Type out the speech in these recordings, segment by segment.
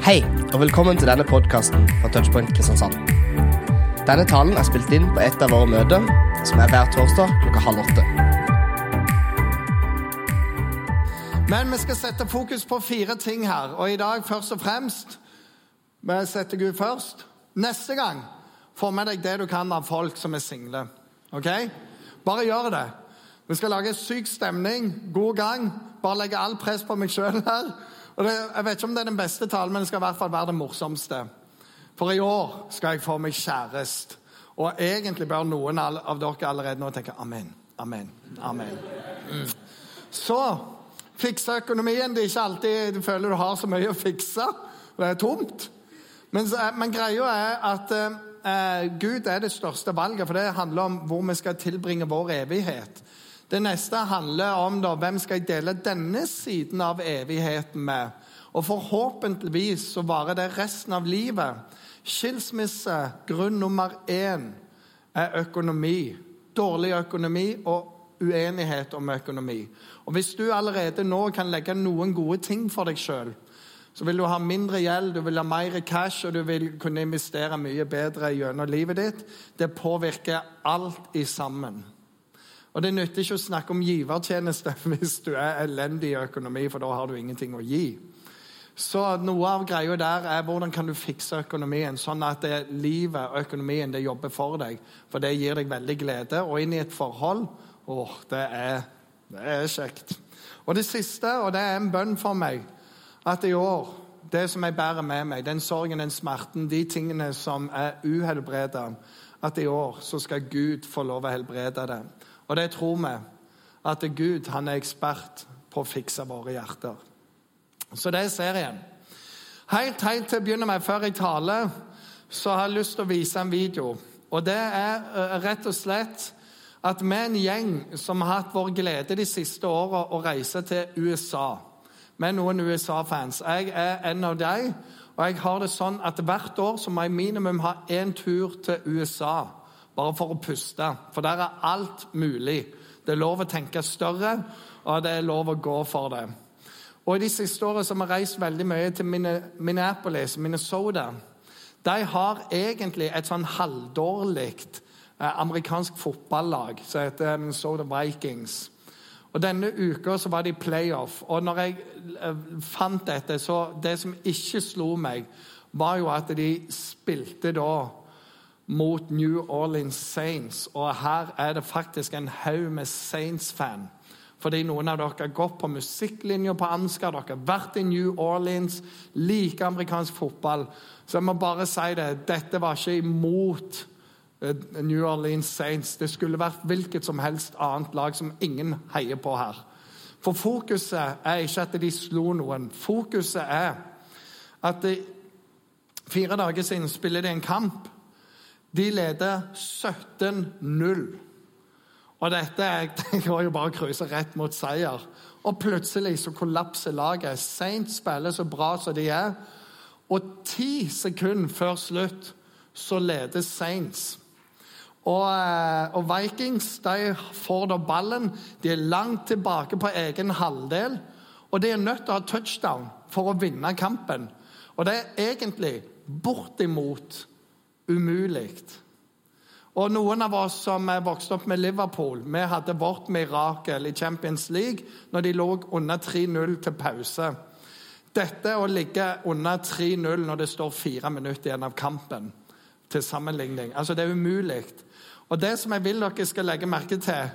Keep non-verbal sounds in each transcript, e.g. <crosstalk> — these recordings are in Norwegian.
Hei, og velkommen til denne podkasten fra Touchpoint Kristiansand. Denne talen er spilt inn på et av våre møter, som er hver torsdag klokka halv åtte. Men vi skal sette fokus på fire ting her. Og i dag først og fremst Vi setter Gud først. Neste gang få med deg det du kan av folk som er single. Ok? Bare gjør det. Vi skal lage syk stemning, god gang. Bare legge all press på meg sjøl her. Og det, jeg vet ikke om det er den beste talen, men det skal i hvert fall være det morsomste. For i år skal jeg få meg kjæreste. Og egentlig bør noen av dere allerede nå tenke amen, amen, amen. Mm. Så fikse økonomien. Det er ikke alltid du føler du har så mye å fikse. Det er tomt. Men, men greia er at eh, Gud er det største valget, for det handler om hvor vi skal tilbringe vår evighet. Det neste handler om da, hvem skal jeg dele denne siden av evigheten med. Og forhåpentligvis så varer det resten av livet. Skilsmisse, grunn nummer én, er økonomi. Dårlig økonomi og uenighet om økonomi. Og Hvis du allerede nå kan legge noen gode ting for deg sjøl, så vil du ha mindre gjeld, du vil ha mer cash, og du vil kunne investere mye bedre gjennom livet ditt. Det påvirker alt i sammen. Og Det nytter ikke å snakke om givertjeneste <laughs> hvis du er elendig i økonomi, for da har du ingenting å gi. Så noe av greia der er hvordan kan du fikse økonomien, sånn at det, livet og økonomien det jobber for deg. For det gir deg veldig glede. Og inn i et forhold åh, det er, det er kjekt. Og det siste, og det er en bønn for meg, at i år det som jeg bærer med meg, den sorgen, den smerten, de tingene som er uhelbreda, at i år så skal Gud få lov å helbrede det. Og det tror vi at Gud han er ekspert på å fikse våre hjerter. Så det er serien. Helt, helt til å begynne med, før jeg taler, så har jeg lyst til å vise en video. Og det er uh, rett og slett at vi er en gjeng som har hatt vår glede de siste åra å reise til USA. Med noen USA-fans. Jeg er en av dem. Og jeg har det sånn at hvert år så må jeg minimum ha én tur til USA bare for å puste. For der er alt mulig. Det er lov å tenke større, og det er lov å gå for det. Og I de siste årene har vi reist veldig mye til Minneapolis, Minnesota. De har egentlig et sånn halvdårlig eh, amerikansk fotballag som heter Minnesota Vikings. Og Denne uka så var de playoff. Og når jeg eh, fant dette, så Det som ikke slo meg, var jo at de spilte da mot New Orleans Saints. Og her er det faktisk en haug med Saints-fan. Fordi noen av dere har gått på musikklinja på Ansgar, dere har vært i New Orleans, liker amerikansk fotball. Så jeg må bare si det, dette var ikke imot eh, New Orleans Saints. Det skulle vært hvilket som helst annet lag som ingen heier på her. For fokuset er ikke at de slo noen. Fokuset er at de, fire dager siden spiller de en kamp de leder 17-0. Og dette <laughs> går jo bare å cruise rett mot seier. Og plutselig så kollapser laget. Seint spiller så bra som de er. Og ti sekunder før slutt så leder Saints. Og, eh, og, Vikings de får da ballen. De er langt tilbake på egen halvdel. Og de er nødt til å ha touchdown for å vinne kampen. Og det er egentlig bortimot umulig. Og Noen av oss som er vokst opp med Liverpool, vi hadde vårt mirakel i Champions League når de lå under 3-0 til pause. Dette å ligge under 3-0 når det står fire minutter igjen av kampen, til sammenligning altså Det er umulig. Og Det som jeg vil dere skal legge merke til,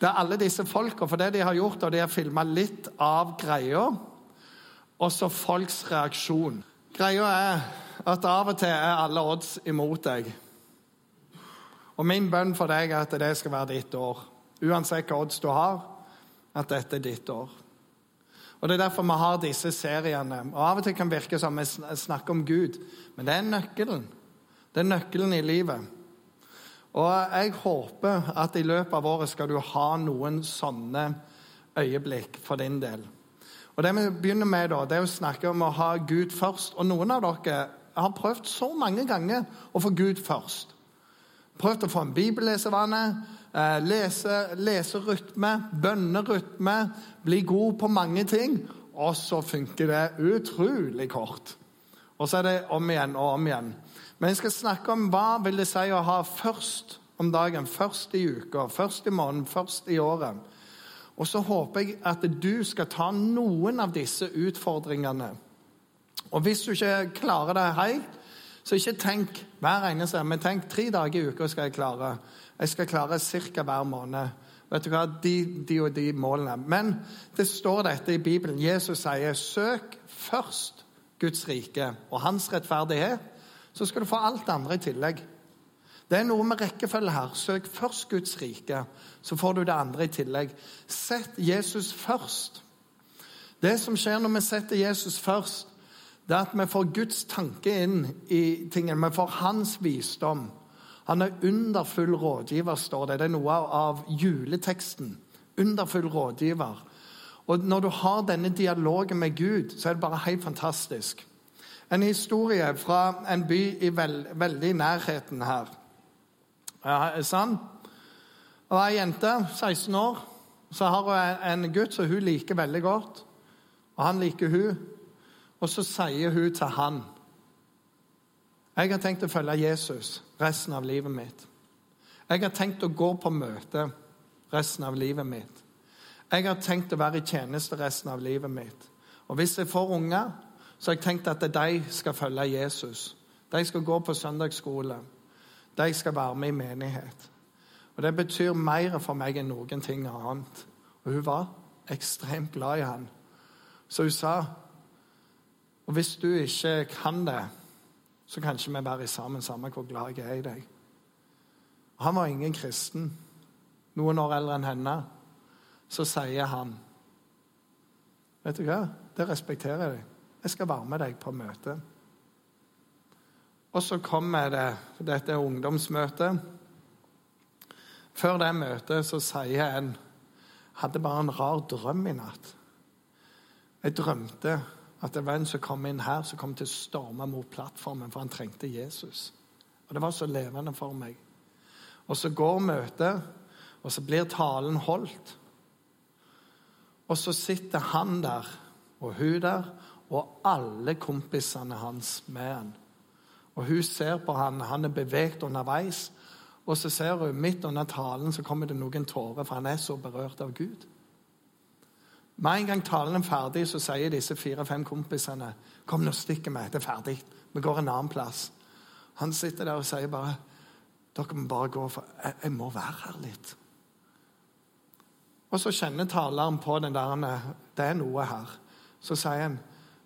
det er alle disse folka. For det de har gjort, og de har filma litt av greia, og så folks reaksjon. Greia er at av og til er alle odds imot deg. Og min bønn for deg er at det skal være ditt år. Uansett hva odds du har, at dette er ditt år. Og Det er derfor vi har disse seriene. Og Av og til kan det virke som vi snakker om Gud, men det er nøkkelen. Det er nøkkelen i livet. Og jeg håper at i løpet av året skal du ha noen sånne øyeblikk for din del. Og Det vi begynner med, da, det er å snakke om å ha Gud først. Og Noen av dere jeg har prøvd så mange ganger å få Gud først. Prøvd å få en bibellesevane, eh, lese, leserytme, bønnerytme, bli god på mange ting. Og så funker det utrolig kort. Og så er det om igjen og om igjen. Men jeg skal snakke om hva vil det si å ha først om dagen, først i uka, først i måneden, først i året. Og så håper jeg at du skal ta noen av disse utfordringene. Og hvis du ikke klarer det helt, så ikke tenk hver eneste men tenk tre dager i uka skal jeg klare. Jeg skal klare ca. hver måned. Vet du hva? De, de og de målene. Men det står dette i Bibelen. Jesus sier, 'Søk først Guds rike og hans rettferdighet, så skal du få alt andre i tillegg.' Det er noe med rekkefølge her. Søk først Guds rike, så får du det andre i tillegg. Sett Jesus først. Det som skjer når vi setter Jesus først, det er at vi får Guds tanke inn i tingene. Vi får hans visdom. Han er underfull rådgiver, står det. Det er noe av juleteksten. Underfull rådgiver. Og Når du har denne dialogen med Gud, så er det bare helt fantastisk. En historie fra en by i veld, veldig nærheten her. Ja, sann? var Ei jente, 16 år, så har hun en gutt som hun liker veldig godt. Og han liker hun. Og så sier hun til han jeg har tenkt å følge Jesus resten av livet mitt. Jeg har tenkt å gå på møte resten av livet mitt. Jeg har tenkt å være i tjeneste resten av livet mitt. Og hvis jeg får unger, så har jeg tenkt at de skal følge Jesus. De skal gå på søndagsskole. De skal være med i menighet. Og Det betyr mer for meg enn noen ting annet. Og hun var ekstremt glad i han. Så hun sa og hvis du ikke kan det så kan ikke vi være sammen samme hvor glad jeg er i deg. Han var ingen kristen. Noen år eldre enn henne. Så sier han Vet du hva? Det respekterer jeg. Jeg skal være med deg på møte. Og så kommer det Dette er ungdomsmøtet. Før det møtet så sier en hadde bare en rar drøm i natt. Jeg drømte at det var en som kom inn her, som kom til å storme mot plattformen, for han trengte Jesus. Og Det var så levende for meg. Og så går møtet, og så blir talen holdt. Og så sitter han der, og hun der, og alle kompisene hans med han. Og hun ser på han, han er beveget underveis. Og så ser hun midt under talen så kommer det noen tårer, for han er så berørt av Gud. Med en gang talen er ferdig, så sier disse fire-fem kompisene Kom, nå stikker vi. Det er ferdig. Vi går en annen plass. Han sitter der og sier bare Dere må bare gå, for jeg, jeg må være her litt. Og så kjenner taleren på den der Det er noe her. Så sier han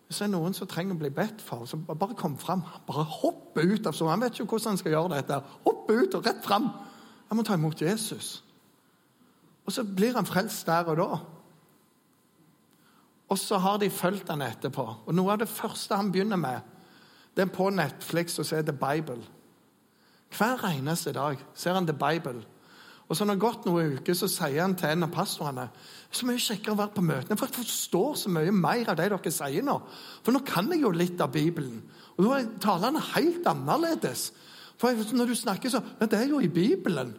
hvis det er noen som trenger å bli bedt for, så bare kom fram. Bare hopp ut. av sånn. Han vet ikke hvordan han skal gjøre dette. Hopp ut og rett fram. Jeg må ta imot Jesus. Og så blir han frelst der og da. Og så har de fulgt han etterpå. Og Noe av det første han begynner med, det er på Netflix å se The Bible. Hver eneste dag ser han The Bible. Og så når det har gått noen uker, så sier han til en av pastorene så mye kjekkere å være på møtene, for jeg forstår så mye mer av det dere sier nå. For nå kan jeg jo litt av Bibelen. Og nå er talene helt annerledes. For når du snakker så ja, Det er jo i Bibelen.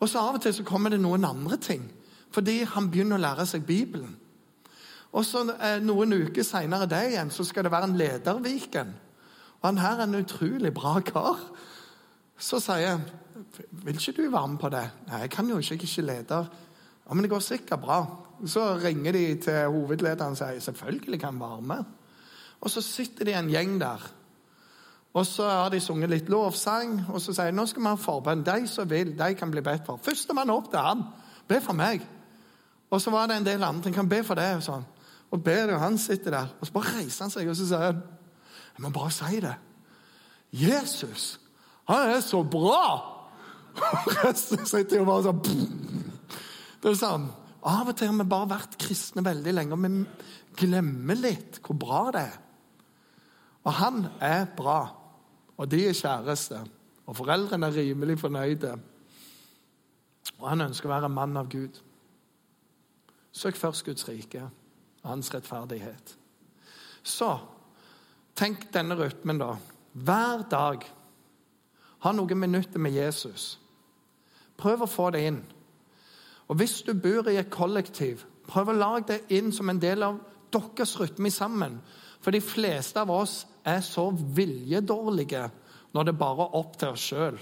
Og så av og til så kommer det noen andre ting. Fordi han begynner å lære seg Bibelen. Og så eh, Noen uker seinere det igjen, så skal det være en lederviken. Og han her er en utrolig bra kar. Så sier han, vil ikke du være med på det. Nei, jeg kan jo ikke, jeg er ikke leder. Ja, Men det går sikkert bra. Så ringer de til hovedlederen og sier selvfølgelig kan han være med. Og så sitter de en gjeng der. Og så har de sunget litt lovsang, og så sier de nå skal vi ha forbønn. De som vil, de kan bli bedt for. Førstemann opp til han. Be for meg. Og så var det en del andre. Kan be for det. og sånn og ber, og han sitter der. Og så bare reiser han seg og så sier han, Jeg må bare si det. Jesus, han er så bra! Og resten sitter jo bare sånn Det er sånn, Av og til har vi bare vært kristne veldig lenge, og vi glemmer litt hvor bra det er. Og han er bra, og de er kjæreste. Og foreldrene er rimelig fornøyde. Og han ønsker å være en mann av Gud. Søk først Guds rike hans rettferdighet. Så tenk denne rytmen, da. Hver dag ha noen minutter med Jesus. Prøv å få det inn. Og Hvis du bor i et kollektiv, prøv å lage det inn som en del av deres rytme sammen. For de fleste av oss er så viljedårlige når det bare er opp til oss sjøl.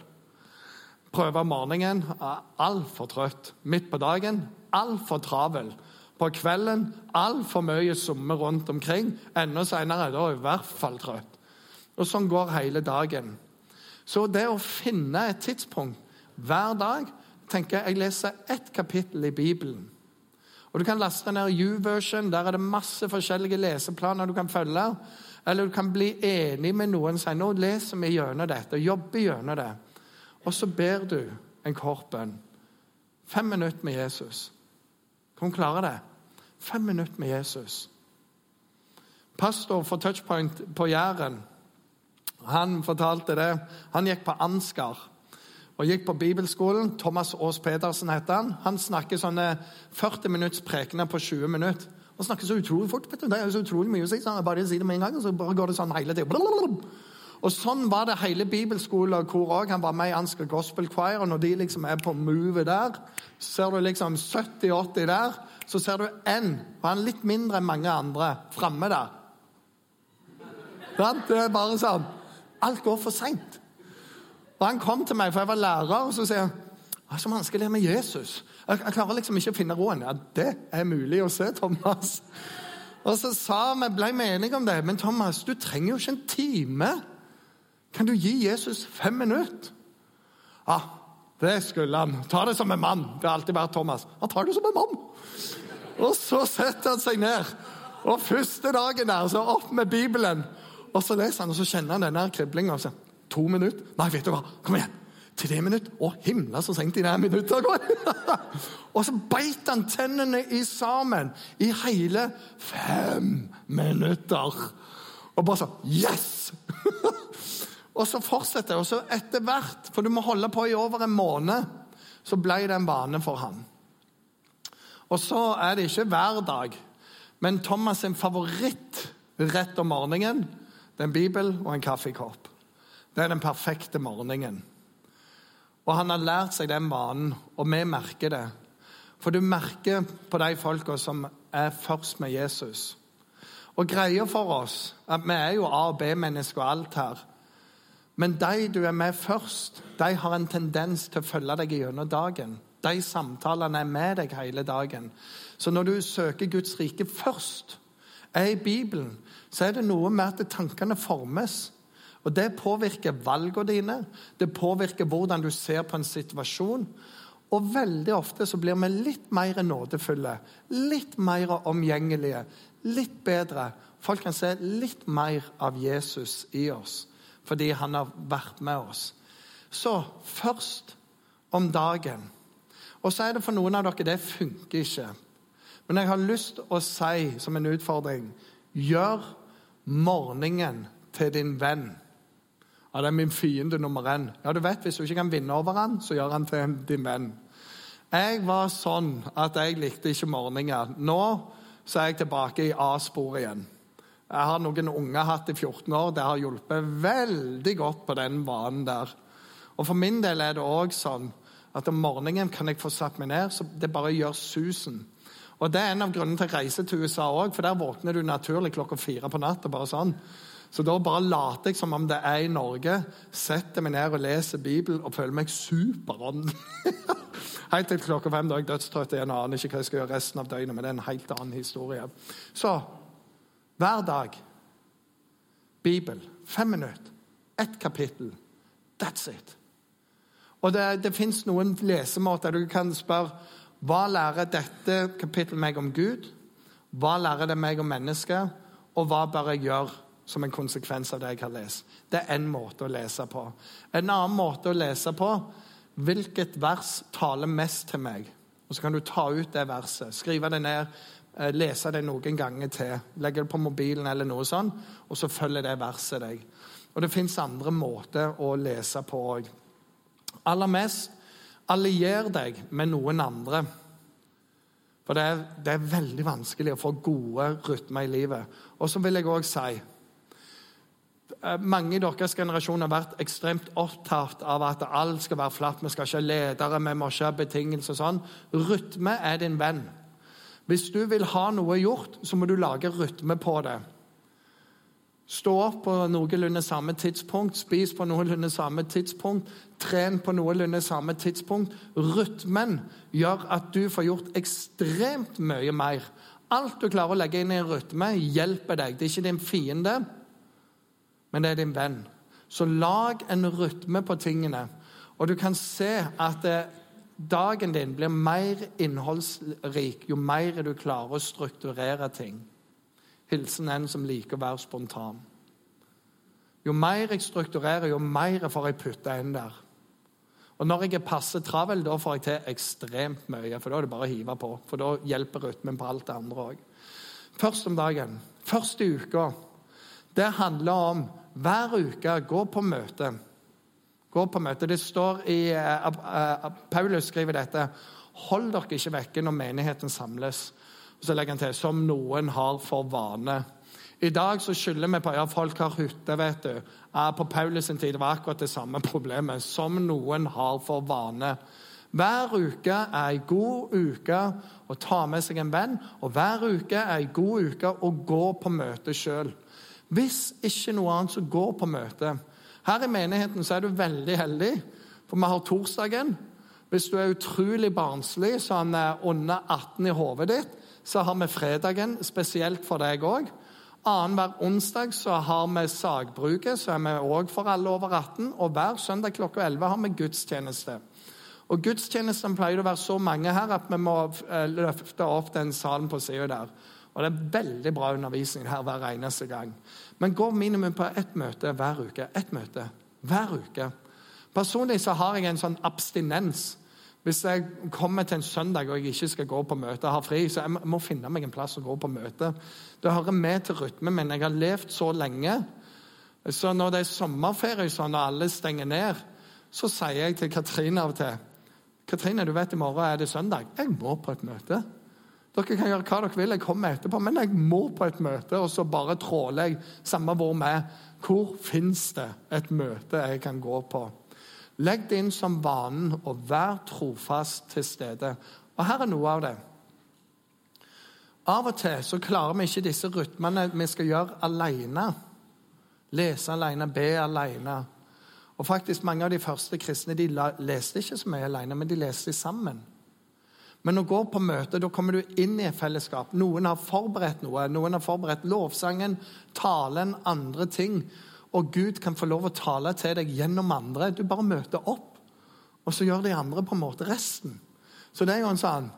Prøve om morgenen er altfor trøtt. Midt på dagen altfor travel. På kvelden altfor mye summe rundt omkring. Enda senere er det i hvert fall trøtt. Og sånn går hele dagen. Så det å finne et tidspunkt hver dag tenker Jeg leser ett kapittel i Bibelen. Og Du kan laste ned U-version. Der er det masse forskjellige leseplaner du kan følge. Eller du kan bli enig med noen og si nå leser vi gjennom dette jobber gjennom det. Og så ber du en kort bønn. Fem minutter med Jesus. Kan hun klare det? Fem minutter med Jesus. Pastor for Touchpoint på Jæren han fortalte det. Han gikk på Ansgar og gikk på bibelskolen. Thomas Aas Pedersen heter han. Han snakker sånne 40 minutts prekener på 20 minutter. Han snakker så utrolig fort. vet du. Det er så utrolig mye å si. så han bare sier det med en gang, og så bare går det sånn hele tiden. Og Sånn var det hele bibelskolen og kor òg. Han var med i Ansgar Gospel Choir. og Når de liksom er på movet der, ser du liksom 70-80 der, så ser du én, og han er litt mindre enn mange andre, framme der. Det er bare sånn. Alt går for seint. Og Han kom til meg, for jeg var lærer, og så sier han det er så vanskelig med Jesus. Jeg, jeg klarer liksom ikke å finne roen. Ja, Det er mulig å se, Thomas. Og så sa vi, ble vi enige om det. Men Thomas, du trenger jo ikke en time. Kan du gi Jesus fem minutter? Ja, det skulle han. Ta det som en mann. Det har alltid vært Thomas. Han tar det som en mann. Og så setter han seg ned. Og første dagen der, så opp med Bibelen. Og så leser han, og så kjenner han denne kriblinga. To minutter? Nei, vet du hva? Kom igjen! Tre minutter? Å, himla så seint de der minuttet. går! <laughs> og så beit han tennene i sammen i hele fem minutter. Og bare sånn Yes! Og så fortsetter. Og så etter hvert, for du må holde på i over en måned, så ble det en vane for han. Og så er det ikke hver dag, men Thomas' sin favoritt rett om morgenen det er en bibel og en kaffekopp. Det er den perfekte morgenen. Og han har lært seg den vanen, og vi merker det. For du merker på de folka som er først med Jesus. Og greia for oss at Vi er jo A- og B-mennesker og alt her. Men de du er med først, de har en tendens til å følge deg gjennom dagen. De samtalene er med deg hele dagen. Så når du søker Guds rike først, er i Bibelen, så er det noe med at tankene formes. Og Det påvirker valgene dine, det påvirker hvordan du ser på en situasjon. Og veldig ofte så blir vi litt mer nådefulle, litt mer omgjengelige, litt bedre. Folk kan se litt mer av Jesus i oss fordi han har vært med oss. Så først om dagen. Og så er det for noen av dere det funker ikke. Men jeg har lyst å si som en utfordring gjør morgenen til din venn. Ja, det er min fiende nummer én. Ja, du vet, Hvis du ikke kan vinne over han, så gjør han til din venn. Jeg var sånn at jeg likte ikke morgener. Nå så er jeg tilbake i A-sporet igjen. Jeg har noen unge hatt i 14 år. Det har hjulpet veldig godt på den vanen der. Og For min del er det òg sånn at om morgenen kan jeg få satt meg ned, så det bare gjør susen. Og Det er en av grunnene til å reise til USA òg, for der våkner du naturlig klokka fire på natta. bare sånn. Så da bare later jeg som om det er i Norge, setter meg ned og leser Bibelen og føler meg superånd. <laughs> Helt til klokka fem da er jeg dødstrøtt igjen og aner ikke hva jeg skal gjøre resten av døgnet. Men det er en helt annen historie. Så hver dag Bibel. Fem minutter. Ett kapittel. That's it. Og det, det fins noen lesemåter. Du kan spørre hva lærer dette kapittelet meg om Gud? Hva lærer det meg om mennesker? Og hva bør jeg gjøre som en konsekvens av det jeg har lest? Det er én måte å lese på. En annen måte å lese på hvilket vers taler mest til meg? Og Så kan du ta ut det verset, skrive det ned, lese det noen ganger til. Legge det på mobilen eller noe sånt, og så følger det verset deg. Og Det fins andre måter å lese på òg. Aller mest allier deg med noen andre. For det er, det er veldig vanskelig å få gode rytmer i livet. Og så vil jeg òg si eh, mange i deres generasjon har vært ekstremt opptatt av at alt skal være flatt. Vi skal ikke ha ledere, vi må ikke ha betingelser og sånn. Rytme er din venn. Hvis du vil ha noe gjort, så må du lage rytme på det. Stå opp på noenlunde samme tidspunkt, spis på noenlunde samme tidspunkt, tren på noenlunde samme tidspunkt. Rytmen gjør at du får gjort ekstremt mye mer. Alt du klarer å legge inn i en rytme, hjelper deg. Det er ikke din fiende, men det er din venn. Så lag en rytme på tingene, og du kan se at eh, dagen din blir mer innholdsrik jo mer du klarer å strukturere ting. Hilsen en som liker å være spontan. Jo mer jeg strukturerer, jo mer får jeg putte inn der. Og når jeg er passe travel, da får jeg til ekstremt mye. For da er det bare å hive på. For da hjelper rytmen på alt det andre òg. Først om dagen, første uka, det handler om hver uke gå på møte. Gå på møte. Det står i uh, uh, Paulus skriver dette. Hold dere ikke vekke når menigheten samles. Og så legger han til som noen har for vane. I dag så skylder vi på ja, folk har hytte. vet du. Ja, på Paulus sin tid var akkurat det samme problemet. Som noen har for vane. Hver uke er ei god uke å ta med seg en venn, og hver uke er ei god uke å gå på møte sjøl. Hvis ikke noe annet, så gå på møte. Her i menigheten så er du veldig heldig, for vi har torsdagen. Hvis du er utrolig barnslig, sånn under 18 i hodet ditt, så har vi fredagen spesielt for deg òg. Annenhver onsdag så har vi sagbruket, så er vi òg for alle over 18. Og hver søndag klokka 11 har vi gudstjeneste. Og Gudstjenesten pleier å være så mange her at vi må eh, løfte opp den salen på sida der. Og det er veldig bra undervisning her hver eneste gang. Men gå minimum på ett møte hver uke. Ett møte hver uke. Personlig så har jeg en sånn abstinens hvis jeg kommer til en søndag og jeg ikke skal gå på møte har fri, så jeg må finne meg en plass å gå på møte. Det hører med til rytmen min. Jeg har levd så lenge. Så når det er sommerferie sånn, og alle stenger ned, så sier jeg til Katrine av og til Katrine, du vet i morgen er det søndag. Jeg må på et møte. Dere kan gjøre hva dere vil, jeg kommer etterpå, men jeg må på et møte. Og så bare tråler jeg, samme hvor vi er. Hvor fins det et møte jeg kan gå på? Legg det inn som vanen, og vær trofast til stede. Og her er noe av det. Av og til så klarer vi ikke disse rytmene vi skal gjøre alene. Lese alene, be alene. Og faktisk Mange av de første kristne de leste ikke så mye alene, men de leste sammen. Men å gå på møte, da kommer du inn i et fellesskap. Noen har forberedt noe. Noen har forberedt lovsangen, talen, andre ting. Og Gud kan få lov å tale til deg gjennom andre. Du bare møter opp, og så gjør de andre på en måte resten. Så det er jo en sånn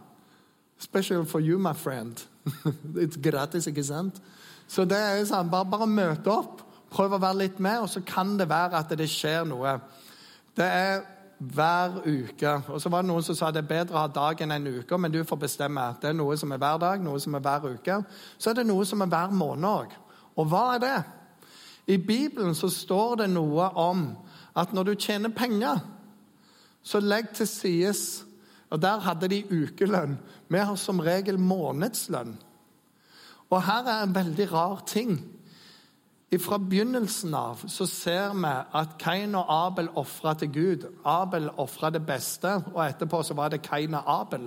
Special for you, my friend. <laughs> It's gratis, ikke sant? Så det er jo sånn, bare, bare møte opp. Prøv å være litt med, og så kan det være at det skjer noe. Det er hver uke. Og så var det Noen som sa det er bedre å ha dagen enn en uke, men du får bestemme. Det er noe som er hver dag, noe som er hver uke. Så er det noe som er hver måned òg. Og hva er det? I Bibelen så står det noe om at når du tjener penger, så legg til sides Og der hadde de ukelønn. Vi har som regel månedslønn. Og her er en veldig rar ting. Fra begynnelsen av så ser vi at Kain og Abel ofra til Gud. Abel ofra det beste, og etterpå så var det Kain og Abel.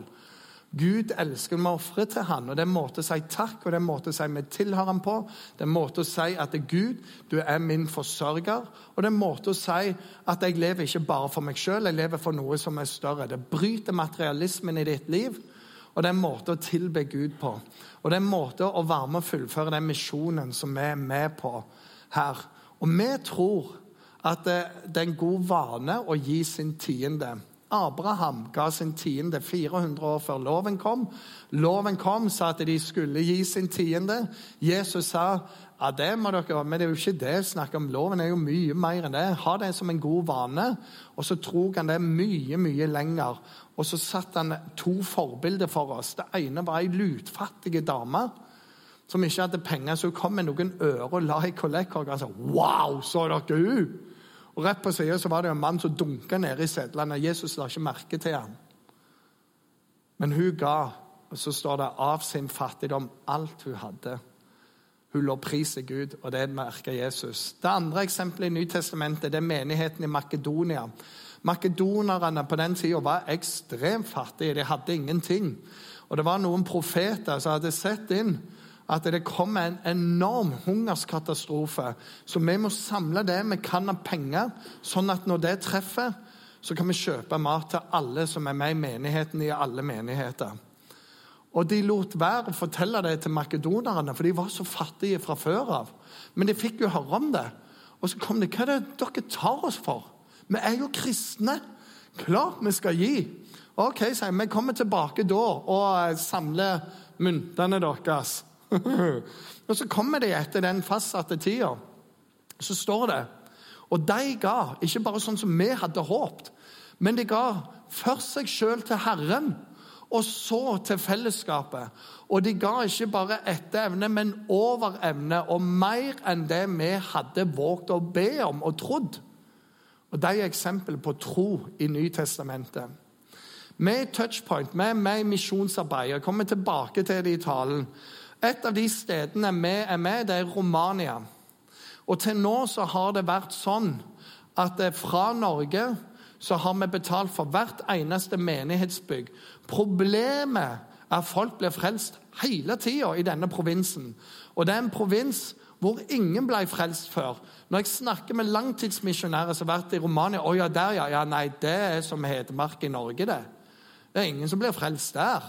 Gud elsker å ofre til han, og Det er en måte å si takk og det er en måte å si vi tilhører ham på. Det er en måte å si at Gud, du er min forsørger. Og det er en måte å si at jeg lever ikke bare for meg sjøl, jeg lever for noe som er større. Det bryter materialismen i ditt liv, og det er en måte å tilbe Gud på. Og det er en måte å være med og fullføre den misjonen som vi er med på her. Og vi tror at det, det er en god vane å gi sin tiende. Abraham ga sin tiende 400 år før loven kom. Loven kom, sa at de skulle gi sin tiende. Jesus sa ja, det må dere, men det er jo ikke det å snakke om. Loven er jo mye mer enn det. Ha det som en god vane. Og så drog han det mye, mye lenger. Og så satte han to forbilder for oss. Det ene var ei lutfattig dame som ikke hadde penger. Så hun kom med noen øre og la i kollektkorga sa Wow, så dere hun? Og Rett på sida var det en mann som dunka nede i sedlene. Jesus la ikke merke til ham. Men hun ga, og så står det, av sin fattigdom alt hun hadde. Hun lovpriser Gud, og det merker Jesus. Det andre eksempelet i Nytestamentet det er menigheten i Makedonia. Makedonerne på den tida var ekstremt fattige. De hadde ingenting. Og det var noen profeter som hadde sett inn at det kommer en enorm hungerskatastrofe. Så vi må samle det vi kan av penger, sånn at når det treffer, så kan vi kjøpe mat til alle som er med i menigheten i alle menigheter. Og de lot være å fortelle det til makedonerne, for de var så fattige fra før av. Men de fikk jo høre om det. Og så kom de Hva er det dere tar oss for? Vi er jo kristne. Klart vi skal gi. Ok, sier vi. Vi kommer tilbake da og eh, samler myntene deres. <laughs> og så kommer de etter den fastsatte tida. Så står det Og de ga, ikke bare sånn som vi hadde håpet, men de ga først seg sjøl til Herren og så til fellesskapet. Og de ga ikke bare etter evne, men over evne, og mer enn det vi hadde våget å be om og trodd. Og De er eksempel på tro i Nytestamentet. Vi i Touchpoint, vi er med i misjonsarbeidet. Jeg kommer tilbake til det i talen. Et av de stedene vi er med, det er Romania. Og til nå så har det vært sånn at fra Norge så har vi betalt for hvert eneste menighetsbygg. Problemet er at folk blir frelst hele tida i denne provinsen. Og det er en provins hvor ingen ble frelst før. Når jeg snakker med langtidsmisjonærer som har vært i Romania Å ja, der, ja. ja. Nei, det er som Hedmark i Norge, det. Det er ingen som blir frelst der.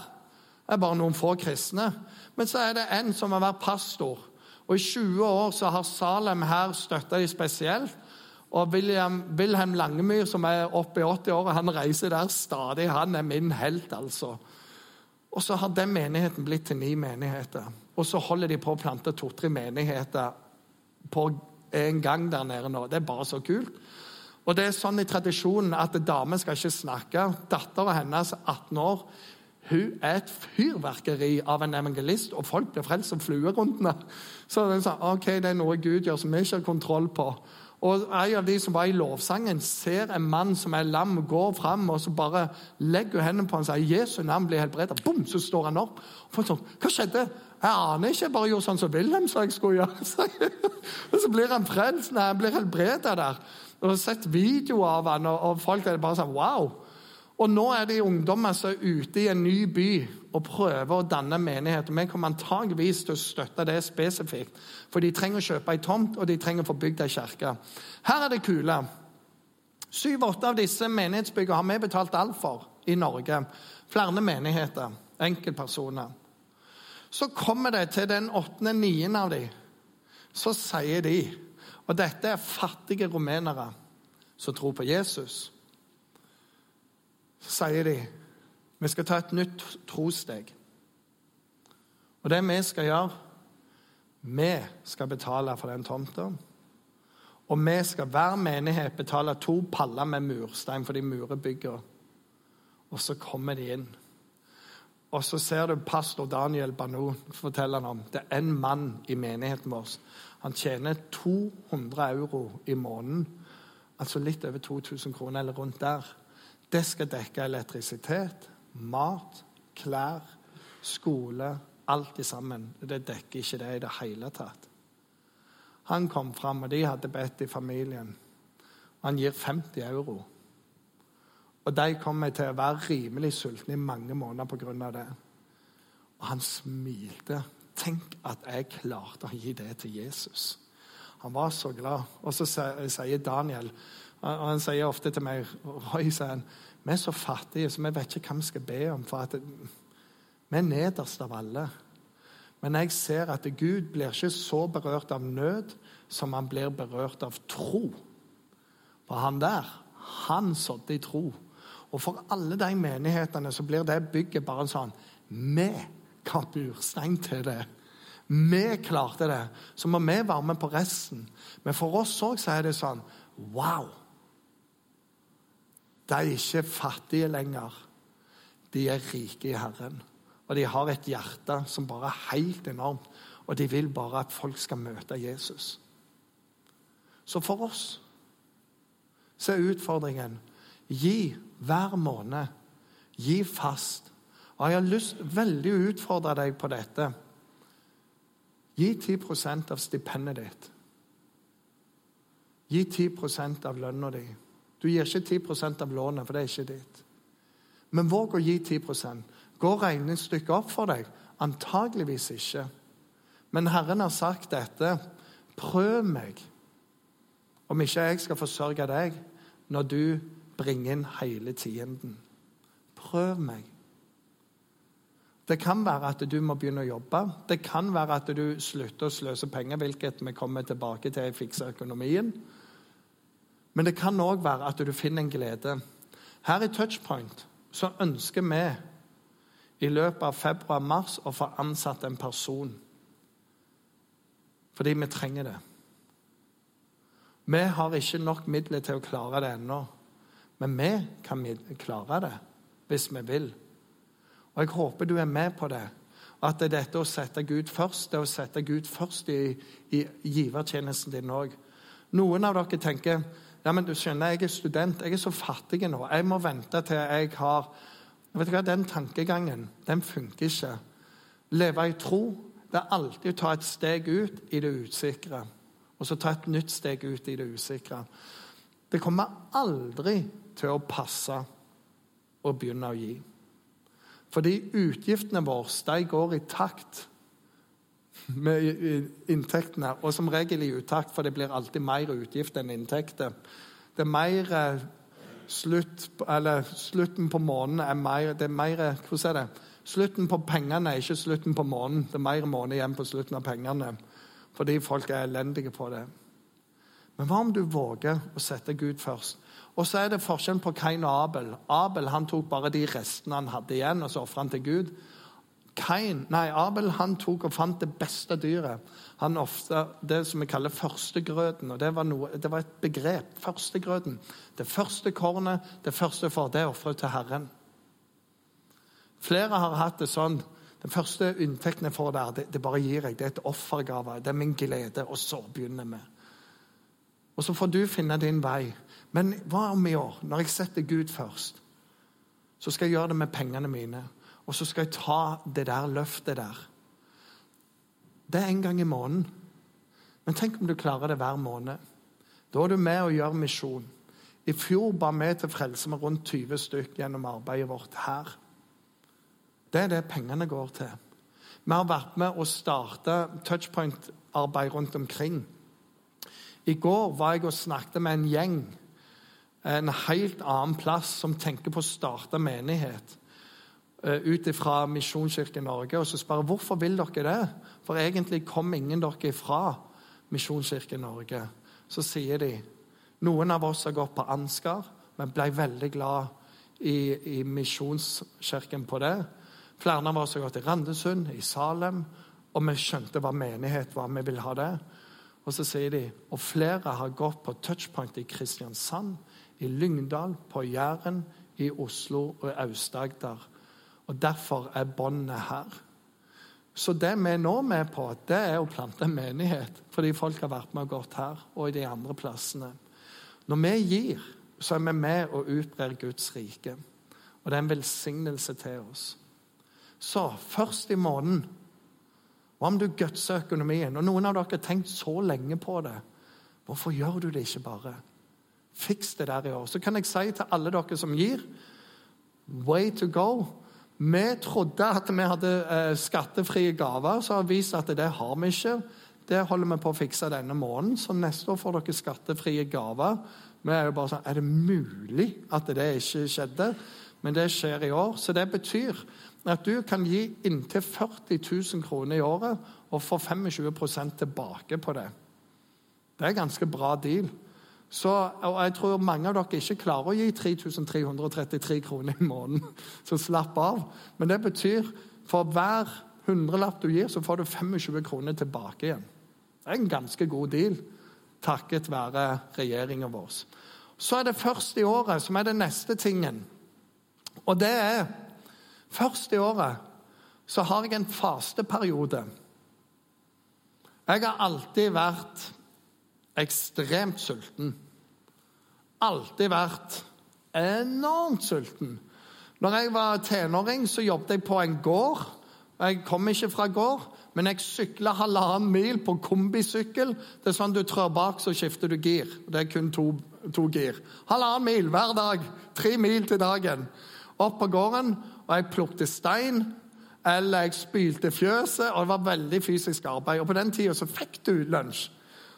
Det er bare noen få kristne. Men så er det en som har vært pastor. Og i 20 år så har Salem her støtta de spesielt. Og William, Wilhelm Langemyr, som er oppe i 80-åra, han reiser der stadig. Han er min helt, altså. Og så har den menigheten blitt til ni menigheter. Og så holder de på å plante to-tre menigheter på en gang der nede nå. Det er bare så kult. Og det er sånn i tradisjonen at damer skal ikke snakke. Dattera hennes, 18 år, hun er et fyrverkeri av en evangelist, og folk blir frelst som fluer rundt henne. Så den sånn, ok, det er noe Gud gjør som vi ikke har kontroll på. Og En av de som var i lovsangen, ser en mann som er lam, går fram og så bare legger hendene på ham og sier Jesu navn blir helbredet. Bom, så står han opp. Og folk sånn, Hva skjedde? Jeg aner ikke. Jeg bare gjorde sånn som Wilhelm sa jeg skulle gjøre. <laughs> og så blir han frelst. Nei, han blir helbredet der. Og har sett videoer av han, og folk er bare sånn Wow! Og nå er det ungdommer som er ute i en ny by og prøver å danne menighet. Vi kommer antageligvis til å støtte det spesifikt. For de trenger å kjøpe ei tomt, og de trenger å få bygd ei kirke. Her er det kule. Syv-åtte av disse menighetsbyggene har vi betalt alt for i Norge. Flere menigheter. Enkeltpersoner. Så kommer det til den åttende, niende av dem. Så sier de, og dette er fattige rumenere som tror på Jesus sier de vi skal ta et nytt trossteg. Og det vi skal gjøre Vi skal betale for den tomta. Og vi skal hver menighet betale to paller med murstein for de murebygger. Og så kommer de inn. Og så ser du pastor Daniel Banou forteller han om. Det er en mann i menigheten vår. Han tjener 200 euro i måneden. Altså litt over 2000 kroner, eller rundt der. Det skal dekke elektrisitet, mat, klær, skole Alt i sammen. Det dekker ikke det i det hele tatt. Han kom fram, og de hadde bedt i familien. Han gir 50 euro. Og de kommer til å være rimelig sultne i mange måneder pga. det. Og han smilte. Tenk at jeg klarte å gi det til Jesus. Han var så glad. Og så sier Daniel og Han sier ofte til meg Roy, sier han, vi er så fattige, så vi vet ikke hva vi skal be om. for at Vi er nederst av alle. Men jeg ser at Gud blir ikke så berørt av nød som han blir berørt av tro. For han der, han sådde i tro. Og for alle de menighetene så blir det bygget bare en sånn Vi ga burstein til det. Vi klarte det. Så må vi være med på resten. Men for oss òg er det sånn Wow! De er ikke fattige lenger. De er rike i Herren. Og de har et hjerte som bare er helt enormt. Og de vil bare at folk skal møte Jesus. Så for oss så er utfordringen gi hver måned. Gi fast. Og jeg har lyst veldig å utfordre deg på dette. Gi 10 av stipendet ditt. Gi 10% av lønna di. Du gir ikke 10% av lånet, for det er ikke ditt. Men våg å gi 10% Går regnestykket opp for deg? Antageligvis ikke. Men Herren har sagt dette. Prøv meg, om ikke jeg skal forsørge deg når du bringer inn hele tienden. Prøv meg. Det kan være at du må begynne å jobbe. Det kan være at du slutter å sløse penger, hvilket vi kommer tilbake til i Fikse økonomien. Men det kan òg være at du finner en glede. Her i Touchpoint så ønsker vi i løpet av februar-mars å få ansatt en person. Fordi vi trenger det. Vi har ikke nok midler til å klare det ennå. Men vi kan klare det hvis vi vil. Og Jeg håper du er med på det. At det er dette å sette Gud først, det er å sette Gud først i, i givertjenesten din òg. Noen av dere tenker ja, men du skjønner, jeg er student, jeg er så fattig nå. Jeg må vente til jeg har Vet du hva, Den tankegangen den funker ikke. Leve i tro det er alltid å ta et steg ut i det usikre, og så ta et nytt steg ut i det usikre. Det kommer aldri til å passe å begynne å gi. Fordi utgiftene våre de går i takt med inntektene, og som regel i utakt, for det blir alltid mer utgift enn inntekter. Det er mer eh, slutt, eller Slutten på måneden er mer, det er mer Hvordan er det? Slutten på pengene er ikke slutten på måneden. Det er mer måned igjen på slutten av pengene. Fordi folk er elendige på det. Men hva om du våger å sette Gud først? Og så er det forskjellen på Kain og Abel. Abel han tok bare de restene han hadde igjen, og så ofra han til Gud. Kain, nei, Abel han tok og fant det beste dyret. Han ofte, Det som vi kaller førstegrøten. og Det var, noe, det var et begrep. Førstegrøten. Det første kornet, det første for, det ofret til Herren. Flere har hatt det sånn. Den første inntekten jeg får der, det, det bare gir jeg. Det er et offergave. Det er min glede. Og så begynner vi. Og så får du finne din vei. Men hva om i år, når jeg setter Gud først, så skal jeg gjøre det med pengene mine. Og så skal jeg ta det der løftet der. Det er en gang i måneden. Men tenk om du klarer det hver måned. Da er du med og gjør misjon. I fjor ba vi til Frelse med rundt 20 stykk gjennom arbeidet vårt her. Det er det pengene går til. Vi har vært med å starte touchpoint-arbeid rundt omkring. I går var jeg og snakket med en gjeng en helt annen plass som tenker på å starte menighet. Eh, ut fra Misjonskirken Norge. Og så spør jeg hvorfor vil dere det? For egentlig kom ingen dere fra Misjonskirken Norge. Så sier de noen av oss har gått på Ansgar, men ble veldig glad i, i Misjonskirken på det. Flere av oss har gått i Randesund, i Salem, og vi skjønte hva menighet var. Vi ville ha det. Og så sier de og flere har gått på touchpoint i Kristiansand, i Lyngdal, på Jæren, i Oslo og i Aust-Agder. Og derfor er båndet her. Så det vi er nå med på, det er å plante en menighet. Fordi folk har vært med og gått her og i de andre plassene. Når vi gir, så er vi med og utbrer Guds rike. Og det er en velsignelse til oss. Så først i måneden Hva om du gutser økonomien? Og noen av dere har tenkt så lenge på det. Hvorfor gjør du det ikke bare? Fiks det der i år. Så kan jeg si til alle dere som gir Way to go. Vi trodde at vi hadde eh, skattefrie gaver, så har vi vist at det har vi ikke. Det holder vi på å fikse denne måneden, så neste år får dere skattefrie gaver. Vi er jo bare sånn, er det mulig at det ikke skjedde? Men det skjer i år. Så det betyr at du kan gi inntil 40 000 kroner i året og få 25% tilbake på det. Det er ganske bra deal. Så, og Jeg tror mange av dere ikke klarer å gi 3333 kroner i måneden. <laughs> Så slapp av. Men det betyr for hver hundrelapp du gir, så får du 25 kroner tilbake igjen. Det er en ganske god deal, takket være regjeringen vår. Så er det først i året som er det neste tingen. Og det er Først i året så har jeg en fasteperiode. Jeg har alltid vært ekstremt sulten. Alltid vært enormt sulten. Når jeg var tenåring, så jobbet jeg på en gård. Jeg kom ikke fra gård, Men jeg sykla halvannen mil på kombisykkel. Det er sånn du trør bak, så skifter du gir. Det er kun to, to gir. Halvannen mil hver dag. Tre mil til dagen. Opp på gården, og jeg plukket stein. Eller jeg spylte fjøset, og det var veldig fysisk arbeid. Og på den tida så fikk du lunsj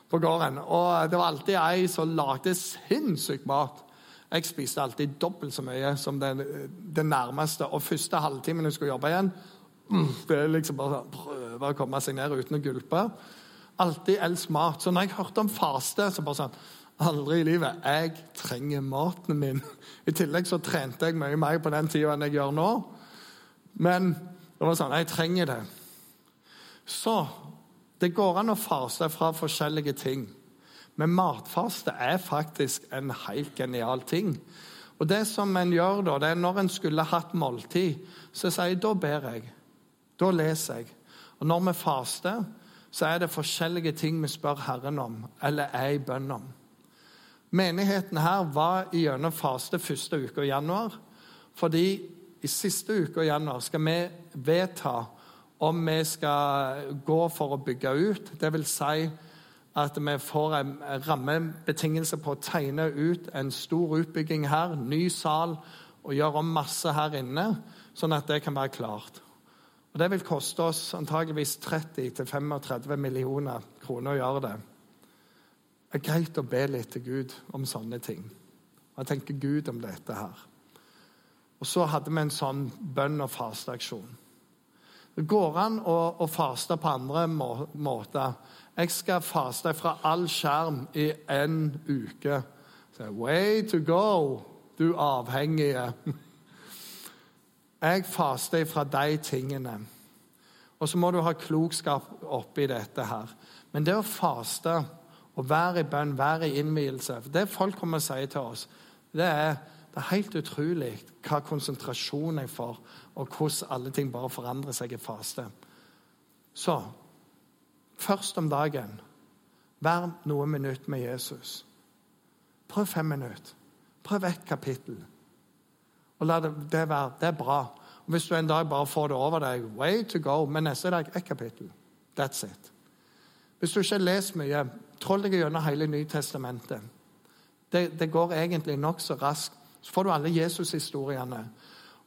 på gården. Og det var alltid ei som lagde sinnssykt mat. Jeg spiste alltid dobbelt så mye som det, det nærmeste. Og første halvtimen jeg skulle jobbe igjen, mm, det er liksom bare å prøve å komme seg ned uten å gulpe. Alltid elsk mat. Så når jeg hørte om faste, så bare sånn Aldri i livet. Jeg trenger maten min. <laughs> I tillegg så trente jeg mye mer på den tida enn jeg gjør nå. Men det var sånn Jeg trenger det. Så det går an å faste fra forskjellige ting. Men matfaste er faktisk en helt genial ting. Og det som en gjør da, det er Når en skulle hatt måltid, så sier jeg da ber jeg. Da leser jeg. Og når vi faster, så er det forskjellige ting vi spør Herren om, eller er i bønn om. Menigheten her var gjennom faste første uke i januar. Fordi i siste uke i januar skal vi vedta om vi skal gå for å bygge ut. Det vil si at vi får en rammebetingelse på å tegne ut en stor utbygging her, ny sal, og gjøre om masse her inne, sånn at det kan være klart. Og Det vil koste oss antageligvis 30-35 millioner kroner å gjøre det. Det er greit å be litt til Gud om sånne ting. Hva tenker Gud om dette her? Og så hadde vi en sånn bønn- og fasteaksjon. Går an å, å faste på andre må, måter. Jeg skal faste fra all skjerm i en uke. Så, Way to go, du avhengige. Jeg faster fra de tingene. Og så må du ha klokskap oppi dette her. Men det å faste og være i bønn, være i innvielse Det folk kommer og sier til oss, det er, det er helt utrolig hva konsentrasjon jeg får, og hvordan alle ting bare forandrer seg i faste. Så først om dagen. Vær noen minutter med Jesus. Prøv fem minutter. Prøv ett kapittel. Og la det, det være. Det er bra. Og Hvis du en dag bare får det over deg, way to go. Men neste dag ett kapittel. That's it. Hvis du ikke lest mye, troll deg gjennom hele Nytestamentet. Det, det går egentlig nokså raskt. Så får du alle Jesus-historiene.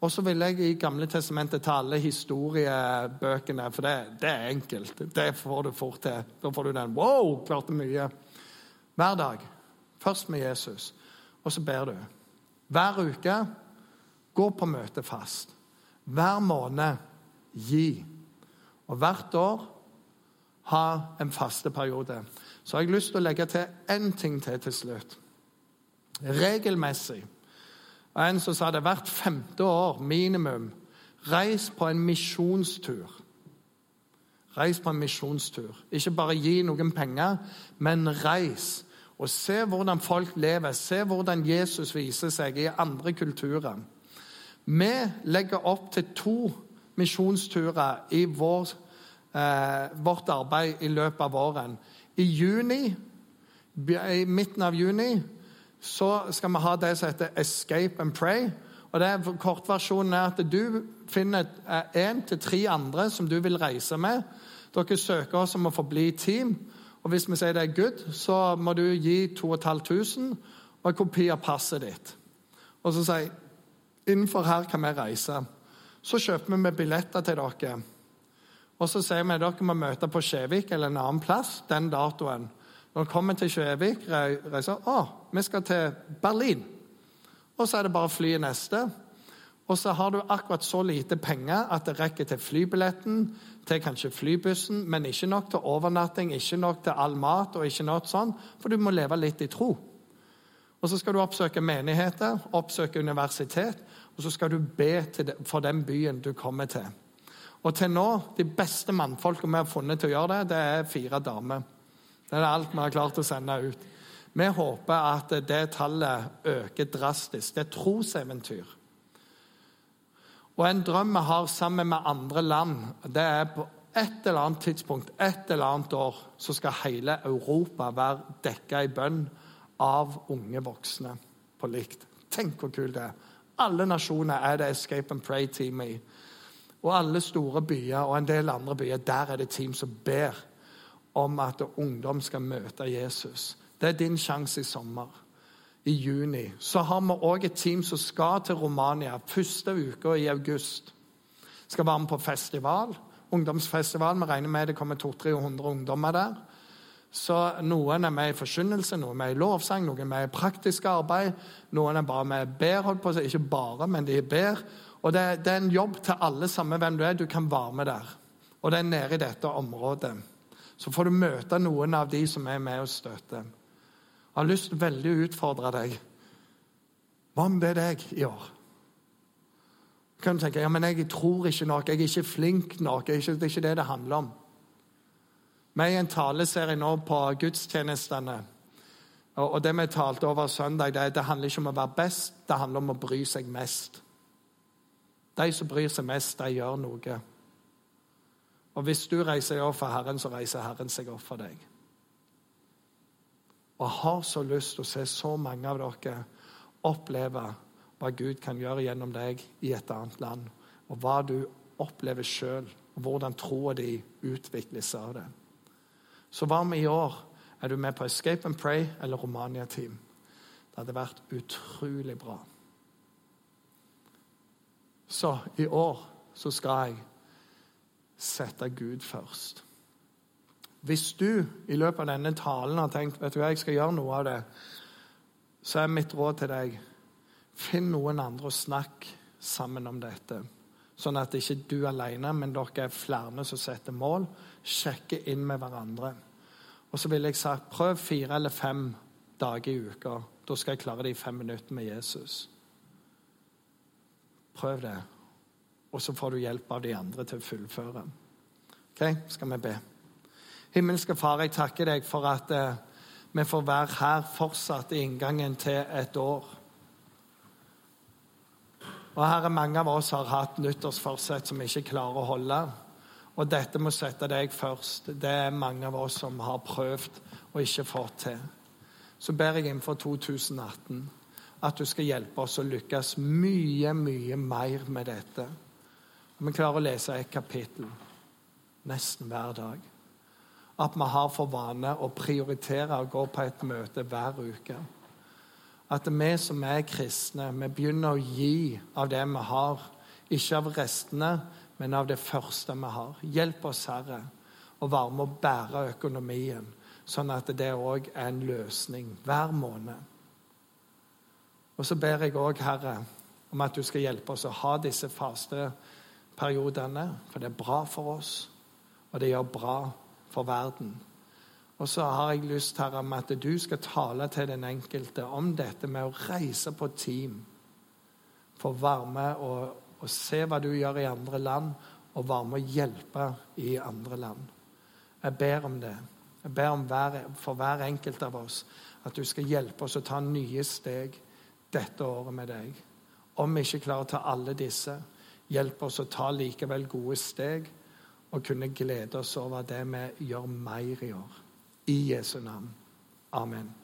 Og så vil jeg i Gamle testamentet ta alle historiebøkene, for det, det, er enkelt. Det får du fort til. Da får du den Wow, klarte mye. Hver dag. Først med Jesus, og så ber du. Hver uke gå på møte fast. Hver måned gi. Og hvert år ha en fasteperiode. Så har jeg lyst til å legge til én ting til til slutt. Regelmessig og en som sa det hvert femte år minimum. Reis på en misjonstur. Reis på en misjonstur. Ikke bare gi noen penger, men reis. Og se hvordan folk lever. Se hvordan Jesus viser seg i andre kulturer. Vi legger opp til to misjonsturer i vår, eh, vårt arbeid i løpet av våren. I juni, i midten av juni så skal vi ha det som heter 'Escape and Pray'. Og det Kortversjonen er at du finner én eh, til tre andre som du vil reise med. Dere søker oss om å få bli team. Og Hvis vi sier det er good, så må du gi 2500 og en kopi av passet ditt. Og så sier innenfor her kan vi reise. Så kjøper vi billetter til dere. Og så sier vi at dere må møte på Skjevik eller en annen plass den datoen. Når vi kommer til Kjøvik, reiser Å, vi skal til Berlin. Og så er det bare å fly neste. Og så har du akkurat så lite penger at det rekker til flybilletten, til kanskje flybussen, men ikke nok til overnatting, ikke nok til all mat og ikke noe sånn, for du må leve litt i tro. Og så skal du oppsøke menigheter, oppsøke universitet, og så skal du be for den byen du kommer til. Og til nå, de beste mannfolka vi har funnet til å gjøre det, det er fire damer. Det er alt vi har klart å sende ut. Vi håper at det tallet øker drastisk. Det er troseventyr. Og en drøm vi har sammen med andre land, det er på et eller annet tidspunkt, et eller annet år, så skal hele Europa være dekka i bønn av unge voksne på likt. Tenk hvor kult det er. Alle nasjoner er det Escape and Pray-team i. og alle store byer og en del andre byer, der er det team som ber om at ungdom skal møte Jesus. Det er din sjanse i sommer. I juni. Så har vi òg et team som skal til Romania første uka i august. Skal være med på festival. Ungdomsfestival. Vi regner med det kommer 200-300 ungdommer der. Så Noen er med i forkynnelse, noen er med i lovsang, noen er med i praktisk arbeid. Noen er bare med ber, holdt på å. Ikke bare, men de ber. Og det, det, er en jobb til alle, samme hvem du er. Du kan være med der. Og det er nede i dette området. Så får du møte noen av de som er med og støter. Jeg har lyst veldig å utfordre deg. Hva er deg i år? Du kan tenke ja, men jeg tror ikke nok, jeg er ikke flink nok. Det er ikke det, det handler om. Vi er i en taleserie nå på gudstjenestene. Og det vi talte over søndag, det, det handler ikke om å være best, det handler om å bry seg mest. De som bryr seg mest, de gjør noe. Og hvis du reiser deg opp for Herren, så reiser Herren seg opp for deg. Og jeg har så lyst til å se så mange av dere oppleve hva Gud kan gjøre gjennom deg i et annet land, og hva du opplever sjøl, og hvordan troa di seg av det. Så hva med i år? Er du med på Escape and Pray eller Romania-team? Det hadde vært utrolig bra. Så i år så skal jeg sette Gud først. Hvis du i løpet av denne talen har tenkt vet du hva, jeg skal gjøre noe av det, så er mitt råd til deg finn noen andre og snakk sammen om dette. Sånn at ikke du alene, men dere er flere som setter mål. Sjekker inn med hverandre. Og så ville jeg sagt prøv fire eller fem dager i uka. Da skal jeg klare det i fem minutter med Jesus. Prøv det. Og så får du hjelp av de andre til å fullføre. Ok, skal vi be. Himmelske Far, jeg takker deg for at eh, vi får være her fortsatt i inngangen til et år. Og Herre, mange av oss har hatt nyttårsforsett som vi ikke klarer å holde. Og dette må sette deg først. Det er mange av oss som har prøvd og ikke fått til. Så ber jeg innenfor 2018 at du skal hjelpe oss å lykkes mye, mye mer med dette. Og vi klarer å lese et kapittel nesten hver dag. At vi har for vane å prioritere å gå på et møte hver uke. At vi som er kristne, vi begynner å gi av det vi har. Ikke av restene, men av det første vi har. Hjelp oss, Herre, å være med å bære økonomien, sånn at det òg er en løsning hver måned. Og så ber jeg òg, Herre, om at du skal hjelpe oss å ha disse faste periodene, for det er bra for oss, og det gjør bra for verden. Og så har jeg lyst Herre, om at du skal tale til den enkelte om dette med å reise på team. For varme og og se hva du gjør i andre land, og være med å hjelpe i andre land. Jeg ber om det. Jeg ber om hver, for hver enkelt av oss at du skal hjelpe oss å ta nye steg dette året med deg. Om vi ikke klarer å ta alle disse, hjelp oss å ta likevel gode steg og kunne glede oss over det vi gjør mer i år. I Jesu navn. Amen.